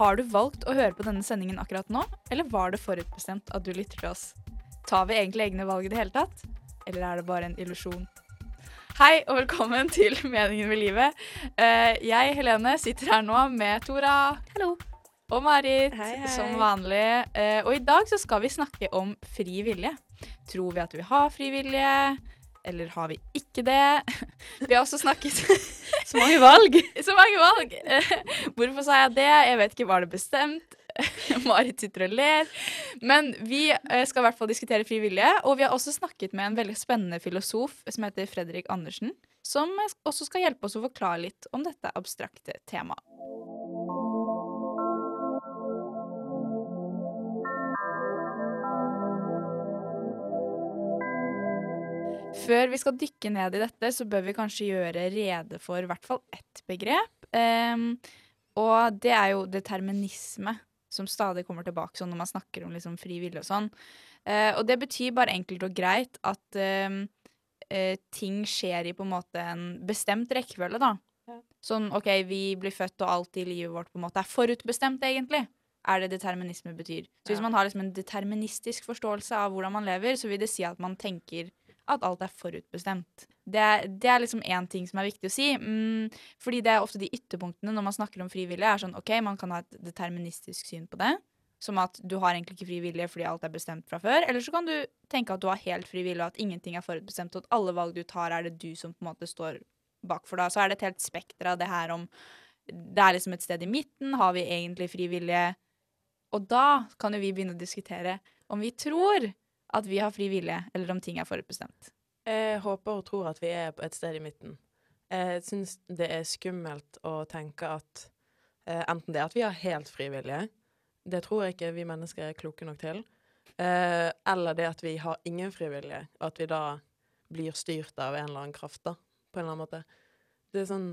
Har du valgt å høre på denne sendingen akkurat nå, eller var det forutbestemt at du lytter til oss? Tar vi egentlig egne valg i det hele tatt, eller er det bare en illusjon? Hei og velkommen til Meningen med livet. Eh, jeg, Helene, sitter her nå med Tora. Hallo. Og Marit, Hei, hei. som vanlig. Eh, og i dag så skal vi snakke om fri vilje. Tror vi at vi har fri vilje, eller har vi ikke det? Vi har også snakket Så mange valg. Så mange valg! Hvorfor sa jeg det? Jeg vet ikke, var det bestemt? Marit sitter og ler. Men vi eh, skal i hvert fall diskutere fri vilje. Og vi har også snakket med en veldig spennende filosof som heter Fredrik Andersen. Som også skal hjelpe oss å forklare litt om dette abstrakte temaet. Før vi skal dykke ned i dette, så bør vi kanskje gjøre rede for i hvert fall ett begrep. Um, og det er jo determinisme, som stadig kommer tilbake sånn når man snakker om liksom fri vilje og sånn. Uh, og det betyr bare enkelt og greit at um, uh, ting skjer i på en måte en bestemt rekkefølge, da. Ja. Sånn OK, vi blir født, og alt i livet vårt på en måte er forutbestemt, egentlig. Er det determinisme betyr. Så hvis man har liksom en deterministisk forståelse av hvordan man lever, så vil det si at man tenker at alt er forutbestemt. Det, det er liksom én ting som er viktig å si. Mm, fordi det er ofte de ytterpunktene når man snakker om fri vilje, er sånn OK, man kan ha et deterministisk syn på det. Som at du har egentlig ikke fri vilje fordi alt er bestemt fra før. Eller så kan du tenke at du har helt fri vilje, og at ingenting er forutbestemt, og at alle valg du tar, er det du som på en måte står bak for da. Så er det et helt spekter av det her om Det er liksom et sted i midten. Har vi egentlig fri vilje? Og da kan jo vi begynne å diskutere om vi tror at vi har fri vilje, eller om ting er forutbestemt. Jeg håper og tror at vi er på et sted i midten. Jeg syns det er skummelt å tenke at eh, enten det at vi har helt fri vilje, det tror jeg ikke vi mennesker er kloke nok til, eh, eller det at vi har ingen fri vilje, at vi da blir styrt av en eller annen kraft, da, på en eller annen måte. Det er sånn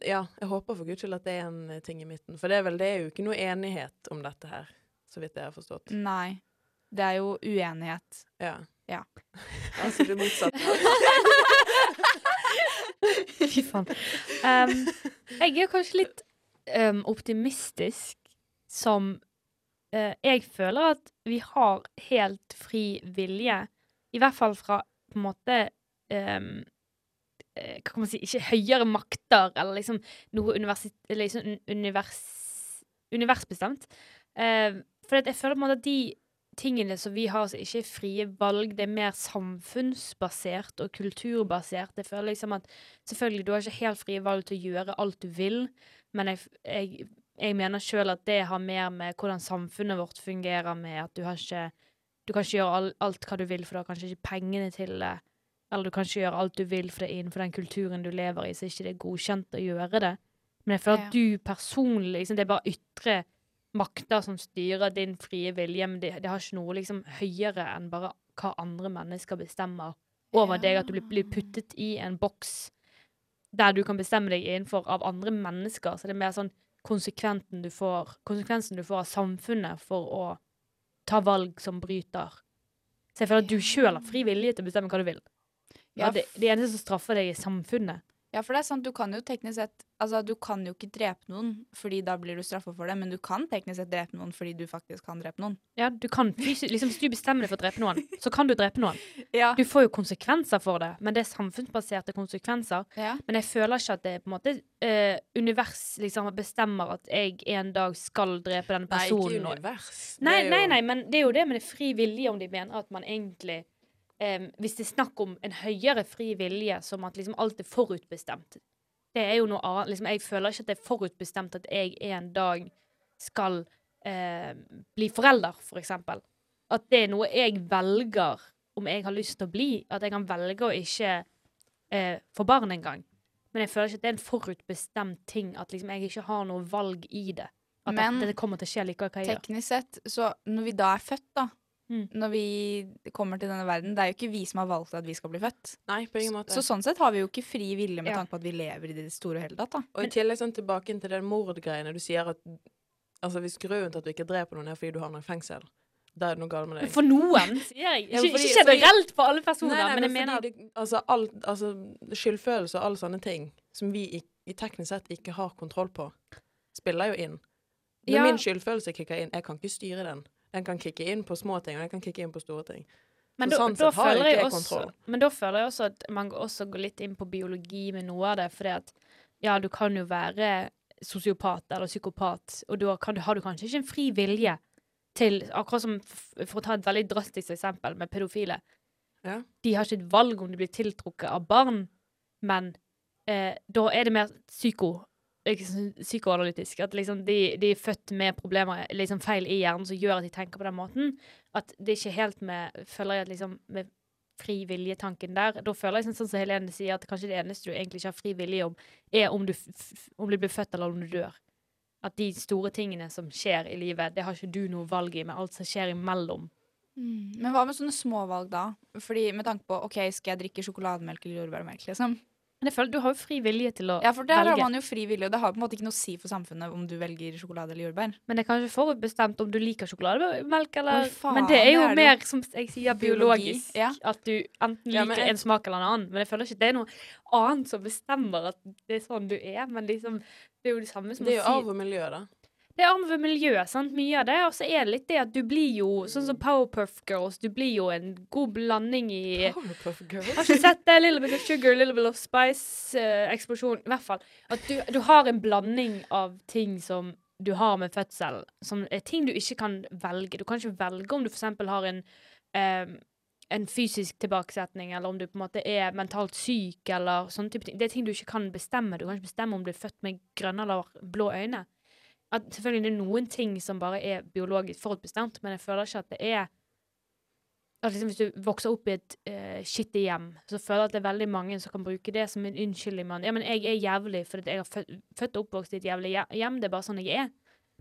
Ja, jeg håper for guds skyld at det er en ting i midten. For det er vel det er jo ikke noe enighet om dette her, så vidt jeg har forstått. Nei. Det er jo uenighet. Ja. Altså det motsatte. Fy faen. Um, jeg er kanskje litt um, optimistisk som uh, Jeg føler at vi har helt fri vilje. I hvert fall fra på en måte um, eh, Hva kan man si Ikke høyere makter, eller liksom noe. Liksom univers, universbestemt. Uh, for jeg føler på en måte at de tingene som vi har som ikke er frie valg, det er mer samfunnsbasert og kulturbasert. Jeg føler liksom at selvfølgelig, du har ikke helt frie valg til å gjøre alt du vil, men jeg, jeg, jeg mener sjøl at det har mer med hvordan samfunnet vårt fungerer med at du har ikke Du kan ikke gjøre alt, alt hva du vil, for du har kanskje ikke pengene til det. Eller du kan ikke gjøre alt du vil, for det er innenfor den kulturen du lever i, så er ikke det godkjent å gjøre det. Men jeg føler at du personlig liksom, Det er bare ytre makter som styrer din frie vilje, men det, det har ikke noe liksom høyere enn bare hva andre mennesker bestemmer over deg. At du blir, puttet i en boks der du kan bestemme deg innenfor av andre mennesker. Så det er mer sånn konsekvensen du får, konsekvensen du får av samfunnet for å ta valg som bryter. Så jeg føler at du sjøl har fri vilje til å bestemme hva du vil. Ja, Ja, det, det eneste som straffer deg, er samfunnet. Ja, for det er sant, du kan jo teknisk sett Altså, du kan jo ikke drepe noen, fordi da blir du straffa for det, men du kan teknisk sett drepe noen fordi du faktisk kan drepe noen. Ja, du kan fysisk, liksom, Hvis du bestemmer deg for å drepe noen, så kan du drepe noen. Ja. Du får jo konsekvenser for det, men det er samfunnsbaserte konsekvenser. ja. Men jeg føler ikke at det er på en måte eh, univers liksom bestemmer at jeg en dag skal drepe denne personen. Nei, ikke univers. Nei, nei, nei, men det er jo det med det fri vilje, om de mener at man egentlig eh, Hvis det er snakk om en høyere fri vilje, som at liksom alt er forutbestemt Det er jo noe annet. Liksom, jeg føler ikke at det er forutbestemt at jeg en dag skal eh, bli forelder, for eksempel. At det er noe jeg velger om jeg har lyst til å bli. At jeg kan velge å ikke eh, få barn engang. Men jeg føler ikke at det er en forutbestemt ting at liksom jeg ikke har noe valg i det. At Men- det, det kommer til å skje likevel. Teknisk sett, så når vi da er født, da Mm. Når vi kommer til denne verden, det er jo ikke vi som har valgt at vi skal bli født. Nei, på ingen måte. Så sånn sett har vi jo ikke fri vilje med Ja. tanke på at vi lever i det store og hele tatt, da. Og i tillegg sånn tilbake inn til den mordgreiene. Du sier at altså, hvis grunnen til at du ikke dreper noen, er fordi du havner i fengsel, da er det noe galt med deg. For noen, sier jeg. Ja, Ikke, fordi- ikke generelt for alle personer, Nei, nei, men jeg mener at det, altså, alt, altså, skyldfølelse og alle sånne ting som vi i, i teknisk sett ikke har kontroll på, spiller jo inn. Når Ja. min skyldfølelse kicker inn, jeg kan ikke styre den. Den kan kicke inn på små ting, og den kan kicke inn på store ting. Men Så da, sånn da sett føler jeg også, kontroll. men da føler jeg også at man også går litt inn på biologi med noe av det. fordi at ja, du kan jo være sosiopat eller psykopat, og da kan, har du kanskje ikke en fri vilje til Akkurat som, for å ta et veldig drastisk eksempel med pedofile. Ja. De har ikke et valg om de blir tiltrukket av barn, men eh, da er det mer psyko psykoanalytisk. At liksom de, de er født med problemer, liksom feil i hjernen, som gjør at de tenker på den måten. At det ikke helt med Føler jeg at liksom med fri vilje-tanken der Da føler jeg sånn, sånn som Helene sier, at kanskje det eneste du egentlig ikke har fri vilje om, er om du, om du blir født eller om du dør. At de store tingene som skjer i livet, det har ikke du noe valg i, men alt som skjer imellom. Mm. Men hva med sånne småvalg da? Fordi med tanke på OK, skal jeg drikke sjokolademelk eller jordbærmelk, liksom? Men jeg føler du har jo fri vilje til å velge. Ja, for der har man jo fri vilje, og det har på en måte ikke noe å si for samfunnet om du velger sjokolade eller jordbær. Men det er kanskje forutbestemt om du liker sjokolademelk eller faen, Men det er jo det er det. mer, som jeg sier, biologisk. ja. At du enten liker ja, jeg- en smak eller en annen. Men jeg føler ikke det er noe annet som bestemmer at det er sånn du er. Men liksom, det er jo det samme som Det er jo si arv og miljø, da. Det er arv ved miljøet, sant. Mye av det. Og så er det litt det at du blir jo sånn som Powerpuff Girls. Du blir jo en god blanding i Powerpuff Girls. Har ikke sett det? Little bit of sugar, little bit of spice. eksplosjon. I hvert fall. At du, du har en blanding av ting som du har med fødsel, som er ting du ikke kan velge. Du kan ikke velge om du f.eks. har en um, en fysisk tilbakesetning, eller om du på en måte er mentalt syk, eller sånne type ting. Det er ting du ikke kan bestemme. Du kan ikke bestemme om du er født med grønne eller blå øyne. At selvfølgelig det er noen ting som bare er biologisk forutbestemt, men jeg føler ikke at det er at liksom Hvis du vokser opp i et uh, skittig hjem, så føler jeg at det er veldig mange som kan bruke det som en unnskyldning. Man. Ja, men jeg er jævlig fordi jeg har født, og oppvokst i et jævlig hjem. Det er bare sånn jeg er.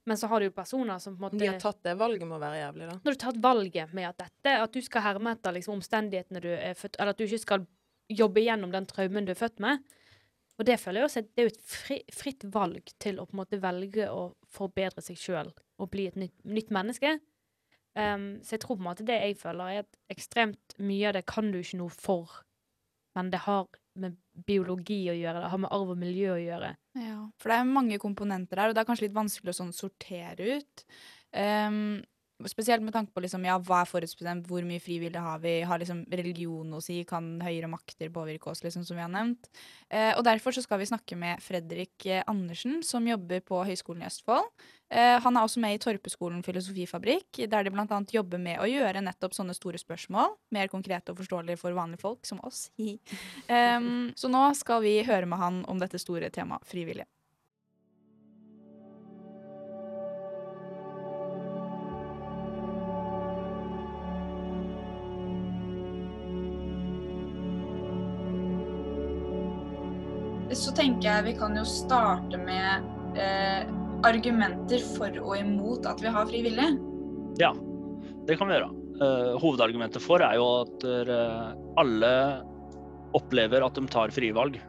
Men så har du jo personer som på en måte De har tatt det valget med å være jævlig, da. Når du har tatt valget med at dette, at du skal herme etter liksom, omstendighetene du er født Eller at du ikke skal jobbe gjennom den traumen du er født med. Og det føler jeg også at det er jo et fri, fritt valg til å på en måte velge å forbedre seg sjøl og bli et nytt, nytt menneske. Um, så jeg tror på en måte det jeg føler, er at ekstremt mye av det kan du ikke noe for, men det har med biologi å gjøre, det har med arv og miljø å gjøre. Ja, for det er mange komponenter der, og det er kanskje litt vanskelig å sånn sortere ut. Ehm, spesielt med tanke på liksom, ja, hva er forutbestemt, hvor mye frivillig har vi, har liksom religion å si, kan høyere makter påvirke oss, liksom, som vi har nevnt. Eh, og derfor så skal vi snakke med Fredrik eh, Andersen, som jobber på Høgskolen i Østfold. Eh, han er også med i Torpeskolen filosofifabrikk, der de bl.a. jobber med å gjøre nettopp sånne store spørsmål mer konkrete og forståelige for vanlige folk som oss. um, så nå skal vi høre med han om dette store temaet frivillige. Tenker jeg vi kan jo starte med eh, argumenter for og imot at vi har fri vilje. Ja, det kan vi gjøre. Eh, hovedargumentet for er jo at eh, alle opplever at de tar frie valg.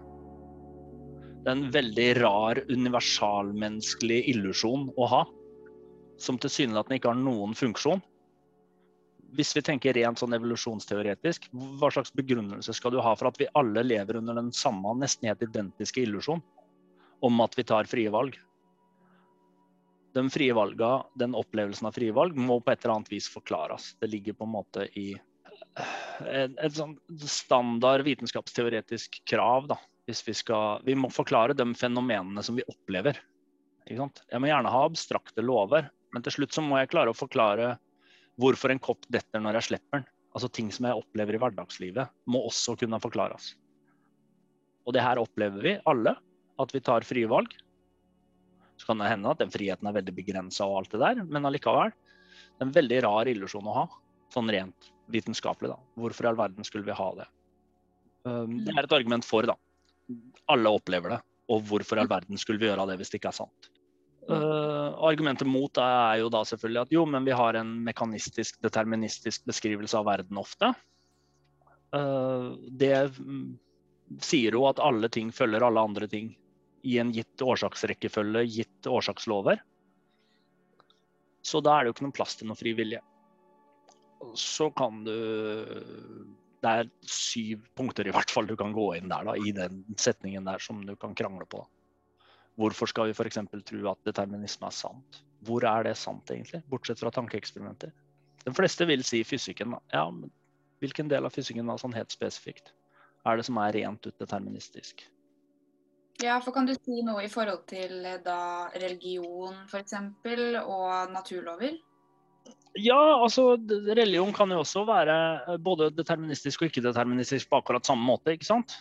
Det er en veldig rar universalmenneskelig illusjon å ha, som tilsynelatende ikke har noen funksjon. Hvis vi tenker rent sånn evolusjonsteoretisk, hva slags begrunnelse skal du ha for at vi alle lever under den samme, nesten helt identiske illusjon om at vi tar frie valg? de frie valga, den opplevelsen av frie valg, må på et eller annet vis forklares. Det ligger på en måte i et, et sånn standard vitenskapsteoretisk krav. Da. Hvis vi, skal, vi må forklare de fenomenene som vi opplever. Jeg må gjerne ha abstrakte lover, men til slutt så må jeg klare å forklare hvorfor en kopp detter når jeg slipper den. Altså Ting som jeg opplever i hverdagslivet, må også kunne forklares. Og det her opplever vi alle, at vi tar frie valg. Så kan det hende at den friheten er veldig begrensa, og alt det der, men allikevel. Det er en veldig rar illusjon å ha, sånn rent vitenskapelig. da. Hvorfor i all verden skulle vi ha det? Um, det er et argument for, da. Alle opplever det. Og hvorfor i all verden skulle vi gjøre det hvis det ikke er sant? Uh, argumentet mot er jo da selvfølgelig at jo, men vi har en mekanistisk, deterministisk beskrivelse av verden ofte. Uh, det sier jo at alle ting følger alle andre ting i en gitt årsaksrekkefølge, gitt årsakslover. Så da er det jo ikke noen plass til noe fri vilje. Så kan du Det er syv punkter i hvert fall du kan gå inn der da, i den setningen der som du kan krangle på. Hvorfor skal vi f.eks. tro at determinisme er sant? Hvor er det sant, egentlig? Bortsett fra tankeeksperimenter. De fleste vil si fysikken. Ja, men hvilken del av fysikken da, sånn helt spesifikt? Er det som er rent ut deterministisk? Ja, for kan du si noe i forhold til eh, da religion f.eks. og naturlover? Ja, altså religion kan jo også være eh, både deterministisk og ikke-deterministisk på akkurat samme måte, ikke sant?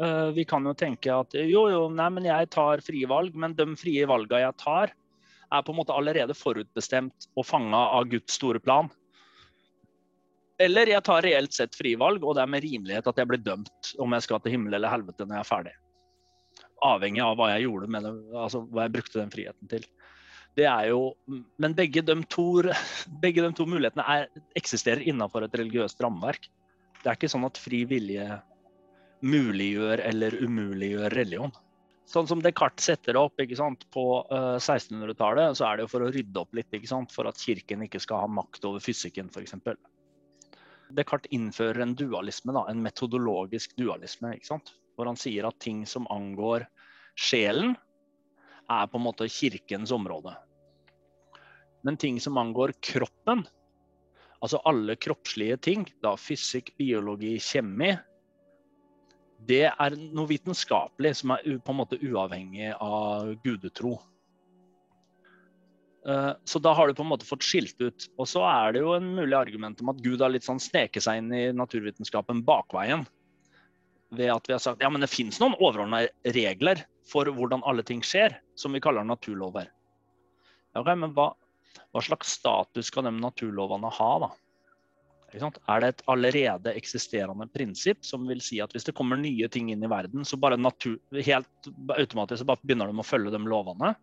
Eh, Vi kan jo tenke at jo, jo, nei, men jeg tar frie valg, men de frie valgene jeg tar, er på en måte allerede forutbestemt og fanga av Guds store plan. Eller jeg tar reelt sett frie valg, og det er med rimelighet at jeg blir dømt om jeg skal til himmel eller helvete når jeg er ferdig. Avhengig av hva jeg gjorde med det, altså hva jeg brukte den friheten til. Det er jo, men begge de to, begge de to mulighetene er, eksisterer innenfor et religiøst rammeverk. Det er ikke sånn at fri vilje muliggjør eller umuliggjør religion. Sånn som Descartes setter det opp ikke sant? på eh, 1600-tallet, så er det for å rydde opp litt, ikke sant? for at kirken ikke skal ha makt over fysikken f.eks. Descartes innfører en dualisme, da, en metodologisk dualisme, ikke sant? hvor han sier at ting som angår sjelen, er på en måte kirkens område. Men ting som angår kroppen, altså alle kroppslige ting, da fysikk, biologi, kjemi, det er noe vitenskapelig som er på en måte uavhengig av gudetro. Eh, Så da har du på en måte fått skilt ut. Og så er det jo en mulig argument om at Gud har litt sånn sneket seg inn i naturvitenskapen bakveien. Ved at vi har sagt ja, men det fins noen overordna regler for hvordan alle ting skjer, som vi kaller naturlover. Ja, okay, men hva, hva slags status skal de naturlovene ha, da? Er det et allerede eksisterende prinsipp som vil si at hvis det kommer nye ting inn i verden, så bare natur, helt automatisk bare begynner de å følge de lovene?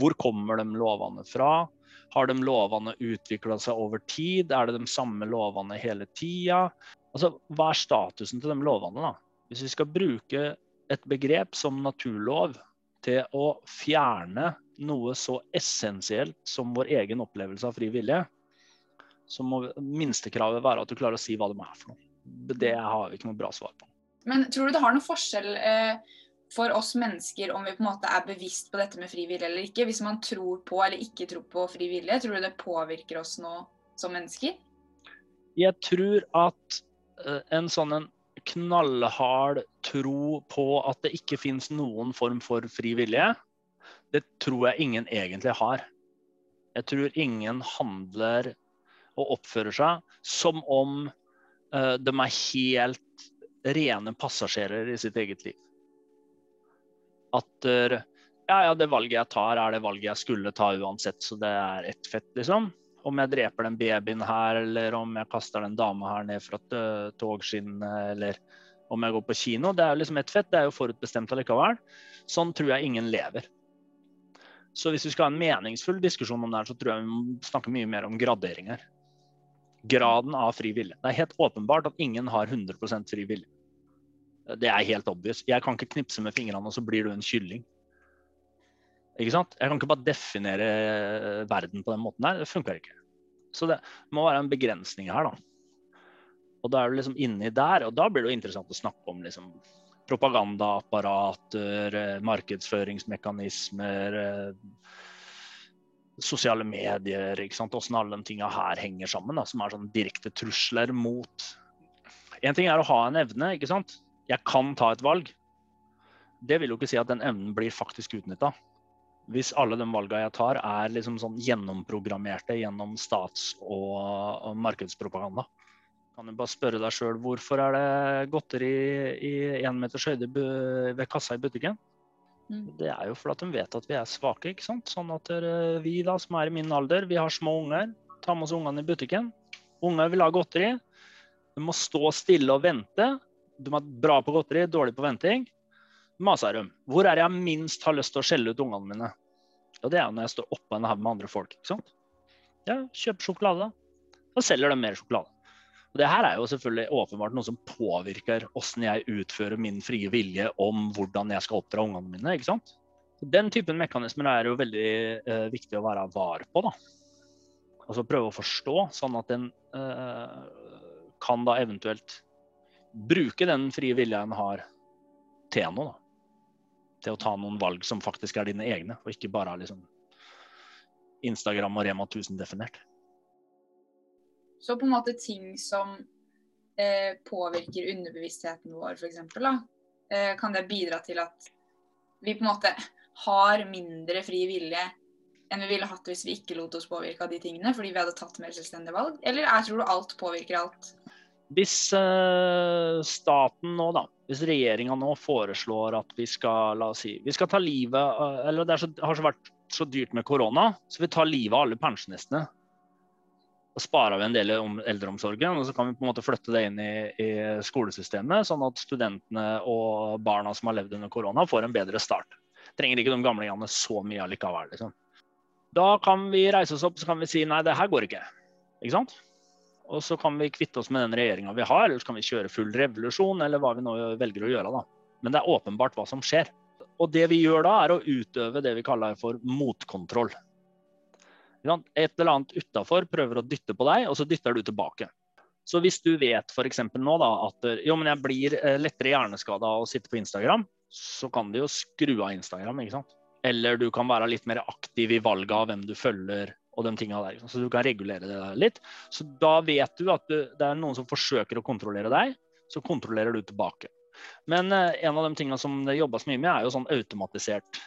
Hvor kommer de lovene fra? Har de lovene utvikla seg over tid? Er det de samme lovene hele tida? Altså, hva er statusen til de lovene? da? Hvis vi skal bruke et begrep som naturlov til å fjerne noe så essensielt som vår egen opplevelse av fri vilje, så må minstekravet være at du klarer å si hva det må være for noe. Det har vi ikke noe bra svar på. Men tror du det har noen forskjell eh, for oss mennesker om vi på en måte er bevisst på dette med fri vilje eller ikke? Hvis man tror på eller ikke tror på fri vilje, tror du det påvirker oss nå som mennesker? Jeg tror at eh, en sånn en knallhard tro på at det ikke finnes noen form for fri vilje, det tror jeg ingen egentlig har. Jeg tror ingen handler og oppfører seg som om uh, de er helt rene passasjerer i sitt eget liv. At eh, ja, ja, det valget jeg tar, er det valget jeg skulle ta uansett, så det er ett fett, liksom. Om jeg dreper den babyen her, eller om jeg kaster den dama her ned fra t- togskinnet, eller om jeg går på kino. Det er jo liksom ett fett, det er jo forutbestemt allikevel. Sånn tror jeg ingen lever. Så hvis vi skal ha en meningsfull diskusjon om det her, så tror jeg vi må snakke mye mer om graderinger. Graden av fri vilje. Det er helt åpenbart at ingen har 100% fri vilje. Det er helt obvious. Jeg kan ikke knipse med fingrene, og så blir du en kylling. Ikke sant? Jeg kan ikke bare definere verden på den måten der. Det funker ikke. Så det må være en begrensning her, da. Og da er du liksom inni der, og da blir det jo interessant å snakke om liksom propagandaapparater, eh, markedsføringsmekanismer, eh, sosiale medier, ikke sant? hvordan alle de tinga her henger sammen, da, som er sånn direkte trusler mot En ting er å ha en evne, ikke sant. Jeg kan ta et valg. Det vil jo ikke si at den evnen blir faktisk utnytta. Hvis alle de valgene jeg tar, er liksom sånn gjennomprogrammerte gjennom stats- og markedspropaganda. Kan du bare spørre deg sjøl hvorfor er det godteri i én meters høyde ved kassa i butikken? Mm. Det er jo fordi de vet at vi er svake. ikke sant? Sånn at vi da, som er i min alder, vi har små unger. Tar med oss ungene i butikken. Unger vil ha godteri. De må stå stille og vente. De er bra på godteri, dårlig på venting. Maser de. Hvor er det jeg minst har lyst til å skjelle ut ungene mine? Og det er jo når jeg står oppå en haug med andre folk. ikke sant? Ja, kjøp sjokolade, da. Da selger de mer sjokolade. Og det her er jo selvfølgelig åpenbart noe som påvirker hvordan jeg utfører min frie vilje om hvordan jeg skal oppdra ungene mine. ikke sant? Den typen mekanismer er jo veldig eh, viktig å være var på. da. Altså prøve å forstå, sånn at en eh, kan da eventuelt bruke den frie vilja en har til noe. da. til å ta noen valg som faktisk er dine egne, og ikke bare liksom Instagram og Rema 1000 definert. Så på en måte ting som eh, påvirker underbevisstheten vår, f.eks., eh, kan det bidra til at vi på en måte har mindre fri vilje enn vi ville hatt hvis vi ikke lot oss påvirke av de tingene, fordi vi hadde tatt mer selvstendige valg? Eller jeg tror du alt påvirker alt? Hvis eh, staten nå, da, hvis regjeringa nå foreslår at vi skal la oss si, vi skal ta livet Eller det så, har så vært så dyrt med korona, så vi tar livet av alle pensjonistene. Og sparer vi en del om eldreomsorgen, og så kan vi på en måte flytte det inn i, i skolesystemet, sånn at studentene og barna som har levd under korona, får en bedre start. Trenger ikke de gamlingene så mye allikevel. Liksom. Da kan vi reise oss opp så kan vi si nei, det her går ikke. Ikke sant? Og så kan vi kvitte oss med den regjeringa vi har, eller så kan vi kjøre full revolusjon, eller hva vi nå velger å gjøre. da. Men det er åpenbart hva som skjer. Og det vi gjør da, er å utøve det vi kaller for motkontroll. Et eller annet utafor prøver å dytte på deg, og så dytter du tilbake. Så hvis du vet f.eks. nå da, at jo, men jeg blir eh, lettere hjerneskada av å sitte på Instagram, så kan du jo skru av Instagram. ikke sant? Eller du kan være litt mer aktiv i valget av hvem du følger. og de tingene der. Så du kan regulere det litt. Så da vet du at du, det er noen som forsøker å kontrollere deg, så kontrollerer du tilbake. Men eh, en av de tingene som det jobbes mye med, er jo sånn automatisert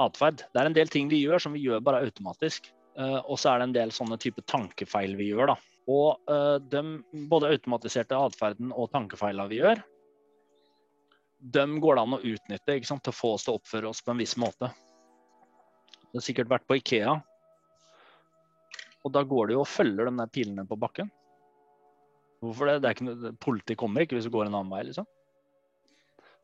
atferd. Det er en del ting vi gjør som vi gjør bare automatisk. Eh, og så er det en del sånne type tankefeil vi gjør. da. Og eh, de, både automatiserte atferden og tankefeilene vi gjør, de går det an å utnytte sant, til å få oss til å oppføre oss på en viss måte. Du har sikkert vært på Ikea. Og da går det jo og følger de der pilene på bakken. Hvorfor det? det er ikke noe, politi kommer ikke hvis du går en annen vei, liksom.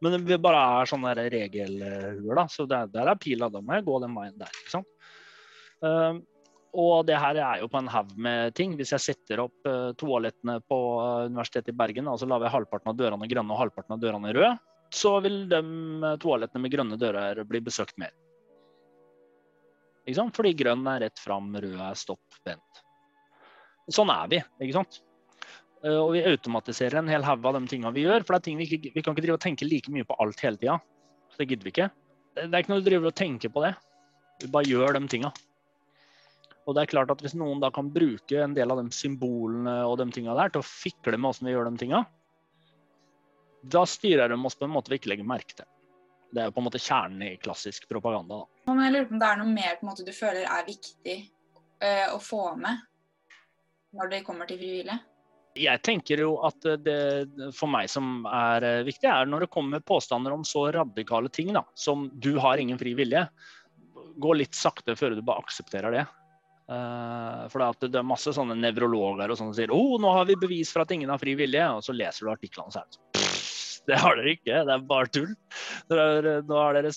Men det bare er sånne regelhuer, da. Så der, der er pila, da må jeg gå den veien der. ikke sant? Uh, og det her er jo på en haug med ting. Hvis jeg setter opp uh, toalettene på uh, Universitetet i Bergen, og så lager jeg halvparten av dørene grønne og halvparten av dørene røde, så vil de toalettene med grønne dører bli besøkt mer. Fordi grønn er rett fram, rød er stopp, vent. Sånn er vi. ikke sant? Eh, og vi automatiserer en hel haug av de tingene vi gjør. For det er ting vi, ikke, vi kan ikke drive og tenke like mye på alt hele tida. Det gidder vi ikke. Det er ikke noe du driver og tenker på det. Vi bare gjør de tinga. Og det er klart at hvis noen da kan bruke en del av de symbolene og de tinga der til å fikle med åssen vi gjør de tinga, da styrer de oss på en måte vi ikke legger merke til. Det er jo på en måte kjernen i klassisk propaganda. Da. Men jeg lurer på om det er noe mer på en måte du føler er viktig uh, å få med når det kommer til frivillige? Jeg tenker jo at det for meg som er eh, viktig, er når det kommer påstander om så radikale ting da, som du har ingen fri vilje. Gå litt sakte før du bare aksepterer det. Uh, for det er masse sånne nevrologer og sånn som sier oh, nå har vi bevis for at ingen har fri vilje, og så leser du artiklene og sånn det har dere ikke, det er bare tull. Dere, nå dere,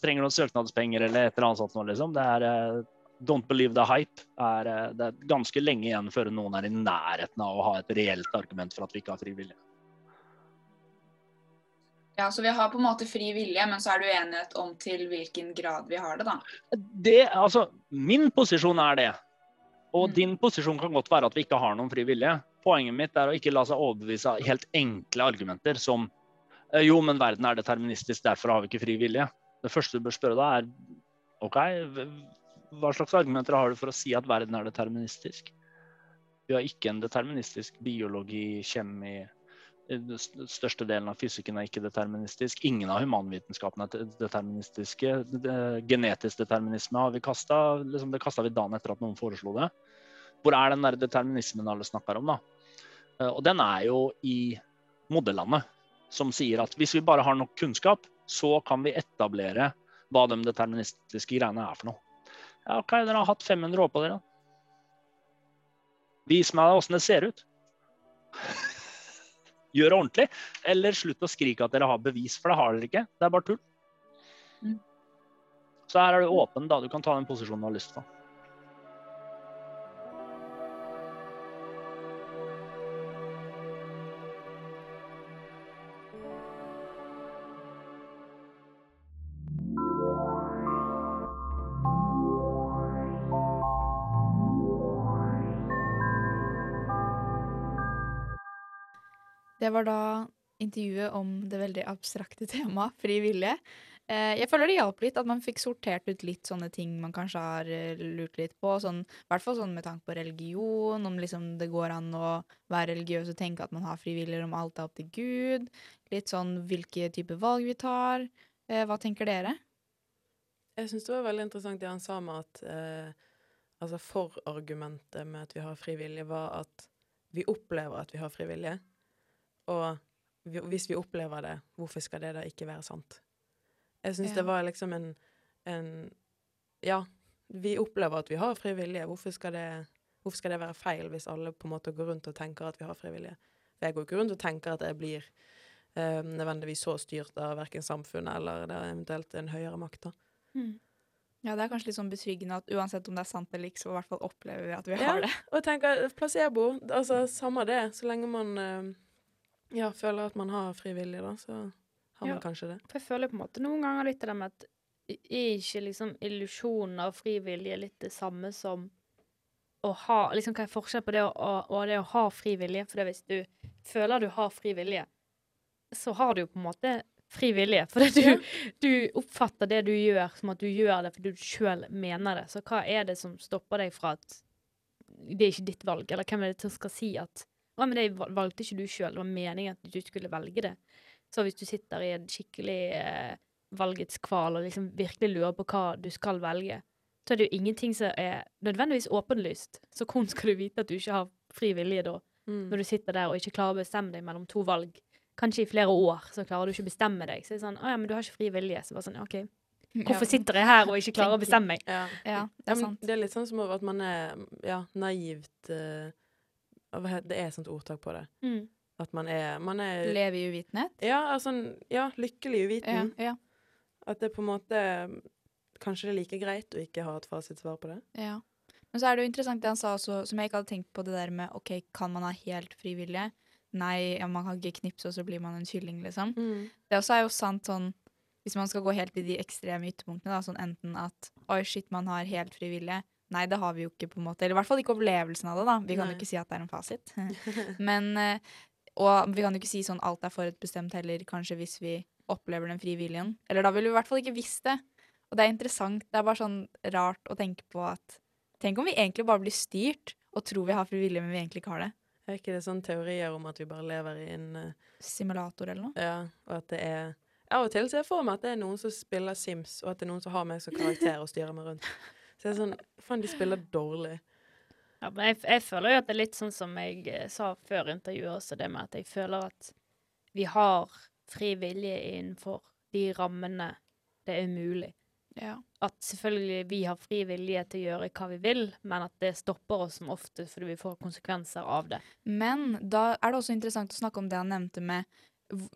trenger noen søknadspenger eller et eller annet sånt. Liksom. Det er uh, Don't believe the hype. Er, uh, det er ganske lenge igjen før noen er i nærheten av å ha et reelt argument for at vi ikke har fri vilje. Ja, Så vi har på en måte fri vilje, men så er det uenighet om til hvilken grad vi har det, da? Det, altså, Min posisjon er det. Og mm. din posisjon kan godt være at vi ikke har noen fri vilje. Poenget mitt er å ikke la seg overbevise av helt enkle argumenter som Eh, jo, men verden er deterministisk, derfor har vi ikke fri vilje. Det første du bør spørre deg, er OK, hva slags argumenter har du for å si at verden er deterministisk? Vi har ikke en deterministisk biologi, kjemi Den største delen av fysikken er ikke deterministisk. Ingen av humanvitenskapene er deterministiske. Genetisk determinisme har vi kasta liksom det kasta vi dagen etter at noen foreslo det. Hvor er den der determinismen alle snakker om, da? Eh, og den er jo i modellandet som sier at hvis vi bare har nok kunnskap, så kan vi etablere hva de deterministiske greiene er for noe. Ja, OK, dere har hatt 500 år på dere. Vis meg åssen det ser ut. Gjør det ordentlig, eller slutt å skrike at dere har bevis, for det har dere ikke. Det er bare tull. Mm. Så her er du åpen, da. Du kan ta den posisjonen du har lyst til. Det var da intervjuet om det veldig abstrakte temaet fri vilje. Eh, jeg føler det hjalp litt at man fikk sortert ut litt sånne ting man kanskje har eh, lurt litt på. Sånn, I hvert fall sånn med tanke på religion, om liksom det går an å være religiøs og tenke at man har frivilligere, om alt er opp til Gud. Litt sånn hvilke typer valg vi tar. Eh, hva tenker dere? Jeg syns det var veldig interessant det han sa med at eh, altså forargumentet med at vi har frivillige, var at vi opplever at vi har frivillige. Og hvis vi opplever det, hvorfor skal det da ikke være sant? Jeg syns Ja. det var liksom en, en Ja, vi opplever at vi har frivillige. Hvorfor skal, det, hvorfor skal det være feil hvis alle på en måte går rundt og tenker at vi har frivillige? For jeg går ikke rundt og tenker at jeg blir eh, nødvendigvis så styrt av verken samfunnet eller det er eventuelt en høyere makt. da. Mm. Ja, det er kanskje litt sånn betryggende at uansett om det er sant eller ikke, så i hvert fall opplever vi at vi Ja. har det. Og jeg tenker, placebo, altså samme det, så lenge man eh, ja, føler at man har frivillige, da, så har man kanskje det. For jeg føler på en måte noen ganger litt det med at er ikke liksom illusjonen av frivillige litt det samme som å ha liksom Hva er forskjellen på det og, og, og det å ha frivillige? For det hvis du føler du har frivillige, så har du jo på en måte frivillige. For det du, Ja. du oppfatter det du gjør, som at du gjør det fordi du sjøl mener det. Så hva er det som stopper deg fra at det er ikke ditt valg? Eller hvem er det som skal si at å, men det valgte ikke du sjøl, det var meningen at du skulle velge det. Så hvis du sitter i en skikkelig eh, valgets kval og liksom virkelig lurer på hva du skal velge, så er det jo ingenting som er nødvendigvis åpenlyst. Så hvordan skal du vite at du ikke har fri vilje da, Mm. når du sitter der og ikke klarer å bestemme deg mellom to valg? Kanskje i flere år så klarer du ikke å bestemme deg. Så er det sånn, å ja, men du har ikke fri vilje. Så bare sånn, OK, hvorfor sitter jeg her og ikke klarer å bestemme meg? Ja. Ja, det er sant. det er litt sånn som at man er ja, naivt heter- Det er et sånt ordtak på det. Mm. At man er, man er Leve i uvitenhet. ja, altså, ja, lykkelig Ja, uviten. ja, At det på en måte Kanskje det er like greit å ikke ha et fasitsvar på det. ja. Men så er det jo interessant det han sa også, som jeg ikke hadde tenkt på, det der med OK, kan man ha helt frivillige? Nei, ja, man kan ikke knipse, og så blir man en kylling, liksom. Det også er jo sant sånn Hvis man skal gå helt i de ekstreme ytterpunktene, da, sånn enten at oi, shit, man har helt frivillige. Nei, det har vi jo ikke, på en måte. Eller i hvert fall ikke opplevelsen av det, da. Vi kan Nei. jo ikke si at det er en fasit. Men eh, Og vi kan jo ikke si sånn alt er forutbestemt heller, kanskje hvis vi opplever den frie viljen. Eller da ville vi i hvert fall ikke visst det. Og det er interessant. Det er bare sånn rart å tenke på at Tenk om vi egentlig bare blir styrt og tror vi har fri vilje, men vi egentlig ikke har det. Er ikke det sånne teorier om at vi bare lever i en uh, Simulator eller noe. Ja, og at det er Av og til ser jeg for meg at det er noen som spiller Sims, og at det er noen som har meg som karakter og styrer meg rundt. Så jeg er sånn Faen, de spiller dårlig. Ja, men jeg, jeg føler jo at det er litt sånn som jeg eh, sa før intervjuet også, det med at jeg føler at vi har fri vilje innenfor de rammene det er mulig. Ja. At selvfølgelig vi har fri vilje til å gjøre hva vi vil, men at det stopper oss som ofte fordi vi får konsekvenser av det. Men da er det også interessant å snakke om det han nevnte med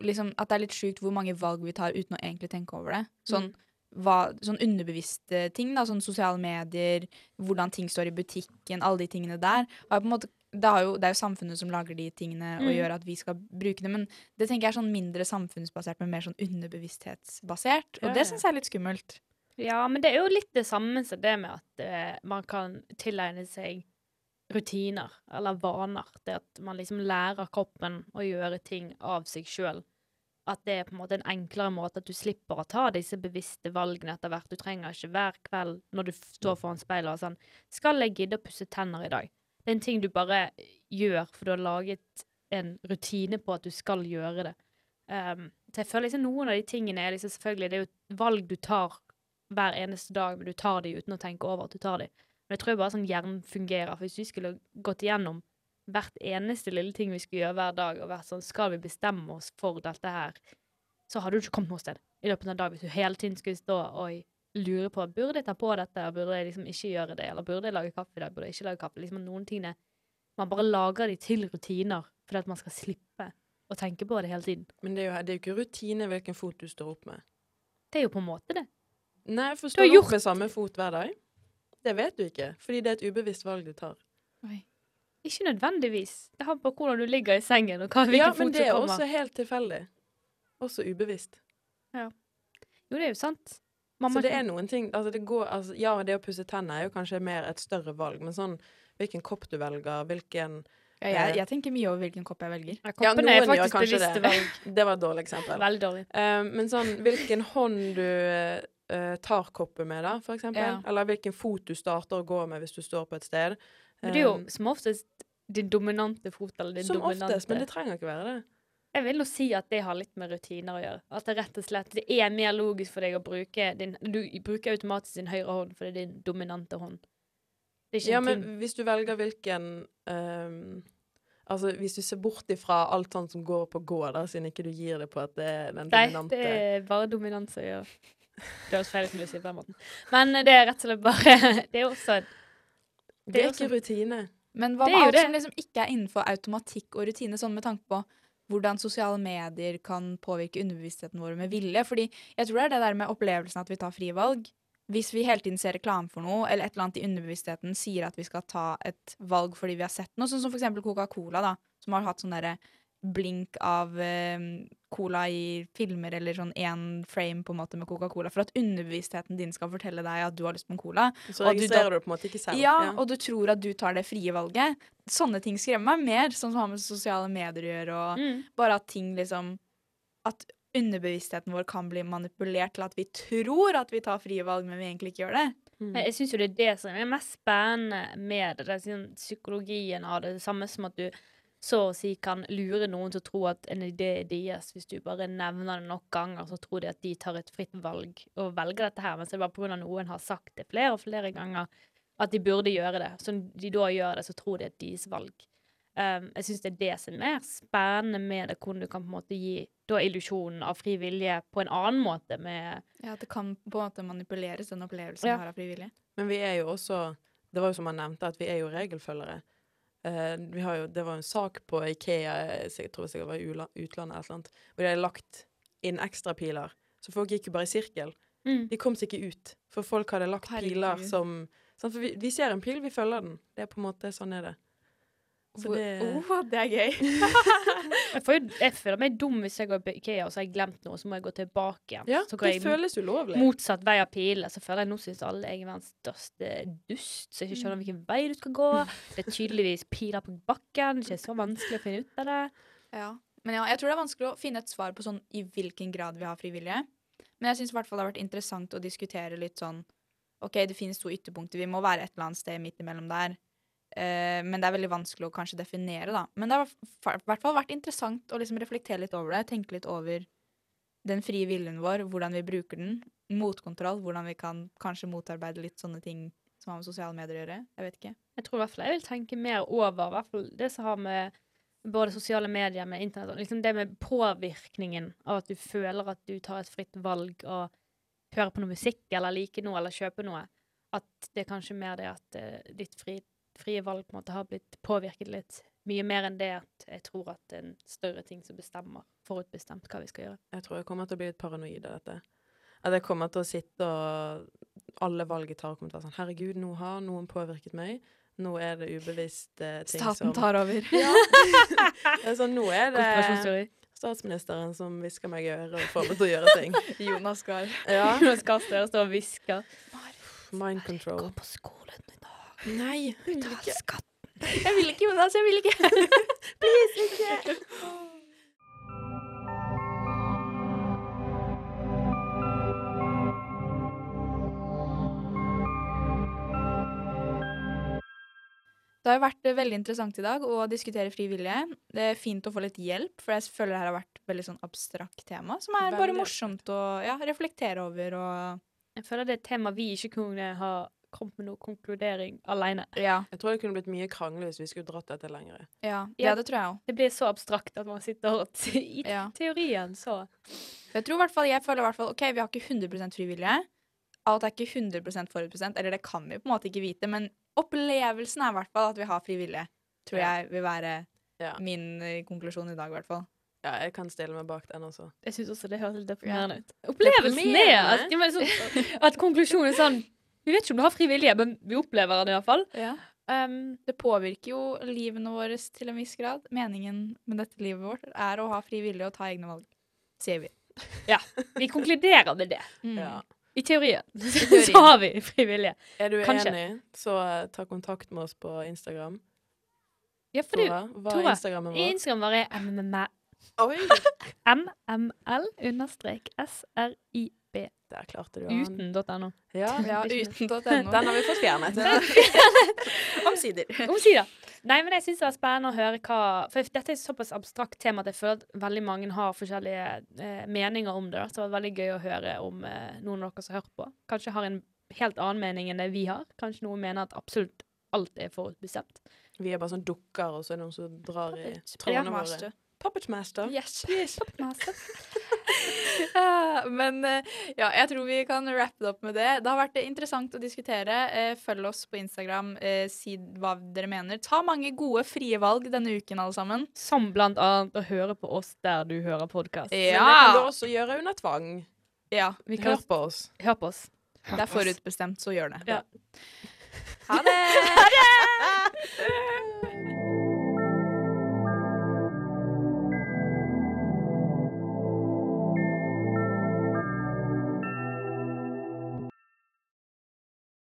liksom, at det er litt sjukt hvor mange valg vi tar uten å egentlig tenke over det. Sånn, hva, sånn underbevisste ting, da, sånn sosiale medier, hvordan ting står i butikken, alle de tingene der. Har på en måte, det, jo, det er jo samfunnet som lager de tingene og Mm. gjør at vi skal bruke det, men det tenker jeg er sånn mindre samfunnsbasert, men mer sånn underbevissthetsbasert. Og Ja, det syns jeg er litt skummelt. Ja, men det er jo litt det samme som det med at uh, man kan tilegne seg rutiner eller vaner. Det at man liksom lærer kroppen å gjøre ting av seg sjøl. At det er på en måte en enklere måte at du slipper å ta disse bevisste valgene etter hvert. Du trenger ikke hver kveld når du står foran speilet og sånn Skal jeg gidde å pusse tenner i dag? Det er en ting du bare gjør, for du har laget en rutine på at du skal gjøre det. Um, så jeg føler liksom noen av de tingene er liksom selvfølgelig Det er jo valg du tar hver eneste dag, men du tar de uten å tenke over at du tar de. Men jeg tror bare sånn hjernen fungerer. For hvis vi skulle gått igjennom hvert eneste lille ting vi skulle gjøre hver dag, og vært sånn Skal vi bestemme oss for dette her? Så hadde du ikke kommet noe sted i løpet av en dag hvis du hele tiden skulle stå og lure på Burde jeg ta på dette, eller burde jeg liksom ikke gjøre det? Eller burde jeg lage kaffe i dag? Burde jeg ikke lage kaffe? Liksom noen ting er Man bare lager de til rutiner fordi at man skal slippe å tenke på det hele tiden. Men det er jo, det er jo ikke rutine hvilken fot du står opp med. Det er jo på en måte det. Nei, for står du gjort- opp med samme fot hver dag? Det vet du ikke, fordi det er et ubevisst valg du tar. Ikke nødvendigvis. Det har på hvordan du ligger i sengen, og hva, hvilken Ja, fot men det er også helt tilfeldig. Også ubevisst. Ja. Jo, det er jo sant. Mamma, Så det er noen ting altså det går, altså, Ja, det å pusse tenner er jo kanskje mer et større valg, men sånn hvilken kopp du velger, hvilken Ja, jeg, jeg tenker mye over hvilken kopp jeg velger. Ja, Ja, er faktisk bevisste det. valg. Det var et dårlig eksempel. Veldig dårlig. Uh, men sånn, hvilken hånd du uh, tar koppet med, da, for eksempel. Ja. Eller hvilken fot du starter å gå med hvis du står på et sted. Men det er jo Eh, som oftest din dominante fot eller din som dominante oftest, men det trenger ikke være det. Jeg vil nå si at det har litt med rutiner å gjøre. At det rett og slett det er mer logisk for deg å bruke din Du bruker automatisk din høyre hånd, for det er din dominante hånd. Det er Ja, en men ting. hvis du velger hvilken um, Altså, hvis du ser bort ifra alt sånt som går på gå, da, siden ikke du gir det på at det er den Nei, dominante det er bare dominans å gjøre. Det høres feil ut å si på den måten. Men det er rett og slett bare Det er også Det er også- ikke rutine. Men hva med alt det. som liksom ikke er innenfor automatikk og rutine, sånn med tanke på hvordan sosiale medier kan påvirke underbevisstheten vår med vilje? Fordi jeg tror det er det der med opplevelsen at vi tar frie valg. Hvis vi hele tiden ser reklame for noe, eller et eller annet i underbevisstheten sier at vi skal ta et valg fordi vi har sett noe, sånn som for eksempel Coca-Cola, da, som har hatt sånn derre blink av eh, cola i filmer, eller sånn én frame på en måte med Coca-Cola, for at underbevisstheten din skal fortelle deg at du har lyst på en cola. Så Og du registrerer da- du på en måte ikke selv. Ja, og du tror at du tar det frie valget. Sånne ting skremmer meg mer, sånn som har med sosiale medier å gjøre, og mm. bare at ting liksom At underbevisstheten vår kan bli manipulert til at vi tror at vi tar frie valg, men vi egentlig ikke gjør det. Mm. Jeg syns jo det er det som er mest spennende med det. det er sånn psykologien av det. Det samme som at du så å si kan lure noen til å tro at en idé er deres. Hvis du bare nevner det nok ganger, så tror de at de tar et fritt valg og velger dette her. men så er det bare pga. noen har sagt det flere og flere ganger at de burde gjøre det. Så når de da gjør det, så tror de at det er deres valg. Um, jeg syns det er det som er spennende med det, hvordan du kan på en måte gi da illusjonen av fri vilje på en annen måte med Ja, At det kan på en måte manipuleres, den opplevelsen Ja. du har av frivillige. Men vi er jo også Det var jo som han nevnte, at vi er jo regelfølgere. Vi har jo, det var en sak på Ikea, jeg tror det var i utlandet et eller annet, hvor de hadde lagt inn ekstrapiler. Så folk gikk jo bare i sirkel. mm. De kom seg ikke ut, for folk hadde lagt Herregud. piler som sånn, vi, vi ser en pil, vi følger den. Det er på en måte Sånn er det. Så det Åh, det er gøy! Jeg, får jo, jeg føler meg dum hvis jeg går på Ikea og så har jeg glemt noe, så må jeg gå tilbake igjen. Ja, så går det jeg føles ulovlig. motsatt vei av pilene. Så føler jeg nå syns alle jeg er verdens største dust, så jeg ikke skjønner hvilken vei du skal gå. Det er tydeligvis piler på bakken. Det er ikke så vanskelig å finne ut av det. Ja. Men ja, jeg tror det er vanskelig å finne et svar på sånn i hvilken grad vi har frivillige. Men jeg syns det har vært interessant å diskutere litt sånn OK, det finnes to ytterpunkter, vi må være et eller annet sted midt imellom der. Eh, men det er veldig vanskelig å kanskje definere, da. Men det har i hvert fall vært interessant å liksom reflektere litt over det. Tenke litt over den frie viljen vår, hvordan vi bruker den. Motkontroll, hvordan vi kan kanskje motarbeide litt sånne ting som har med sosiale medier å gjøre. Jeg vet ikke. Jeg tror i hvert fall jeg vil tenke mer over hvert fall det som har med både sosiale medier med internett og liksom det med påvirkningen av at du føler at du tar et fritt valg og hører på noe musikk eller liker noe eller kjøper noe. At det er kanskje mer det at uh, ditt fri, frie valg på en måte har blitt påvirket litt mye mer enn det at jeg tror at det er en større ting som bestemmer forutbestemt hva vi skal gjøre. Jeg tror jeg kommer til å bli litt paranoid av dette. At jeg kommer til å sitte og alle valg jeg tar, kommer til å være sånn Herregud, nå har noen påvirket meg. Nå er det ubevisst eh, ting Staten som tar over. Ja. Sånn, nå er det statsministeren som hvisker meg i øret og får meg til å gjøre ting. Jonas Gahr. Ja. Jonas Gahr Støre står og hvisker. Mind control. på skolen dag. Nei, jeg skatten. Jeg vil ikke, Jonas. Jeg vil ikke. Please, ikke. Det har vært eh, veldig interessant i dag å diskutere frivillige. Det er fint å få litt hjelp, for jeg føler det her har vært et veldig sånn abstrakt tema, som er bare morsomt å ja, reflektere over og Jeg føler det er et tema vi ikke kunne ha kommet med noe konkludering alene. Ja. Jeg tror det kunne blitt mye krangel hvis vi skulle dratt dette lenger. Ja, Ja. ja det tror jeg òg. Det blir så abstrakt at man sitter og I Ja. teorien så Jeg tror i hvert fall, jeg føler i hvert fall OK, vi har ikke 100 frivillige. Alt er ikke 100 forutbestemt, eller det kan vi på en måte ikke vite, men opplevelsen er i hvert fall at vi har frivillige. Tror Ja. jeg vil være Ja. min eh, konklusjon i dag, i hvert fall. ja, jeg kan stille meg bak den også. Jeg syns også det høres litt deprimerende ut. Opplevelsen er at, ja, men sånn, at konklusjonen er sånn Vi vet ikke om du har frivillige, men vi opplever den iallfall. Um, Det påvirker jo livene våre til en viss grad. Meningen med dette livet vårt er å ha frivillige og ta egne valg, sier vi. Ja. vi konkluderer med det. Mm. Ja. I teorien, teorien. så har vi frivillige. Er du Kanskje. enig, så ta kontakt med oss på Instagram. Ja, for du, Tora, hva Tora, er Instagrammen vår? Instagram vår er MML! MML understrek SRIB Der klarte du Uten.no. Ja, Ja, uten.no. Den har vi fått fjernet. Omsider. Omsider. Nei, men jeg syns det var spennende å høre hva For dette er et såpass abstrakt tema at jeg føler at veldig mange har forskjellige eh, meninger om det. Så det var veldig gøy å høre om eh, noen av dere som har hørt på. Kanskje har en helt annen mening enn det vi har. Kanskje noen mener at absolutt alt er forutbestemt. Vi er bare sånn dukker, og så er det noen som drar i trådene våre. Puppet Master. Yes. Master. Ja, Men eh, ja, jeg tror vi kan wrappe det opp med det. Det har vært eh, interessant å diskutere. Eh, Følg oss på Instagram. Si hva dere mener. Ta mange gode frie valg denne uken, alle sammen. Som blant annet å høre på oss der du hører podkast. Men det kan du også gjøre under tvang. ja. Vi kan Hør på oss. Hør på oss. Det er forutbestemt, så gjør det. Ja. Ha det!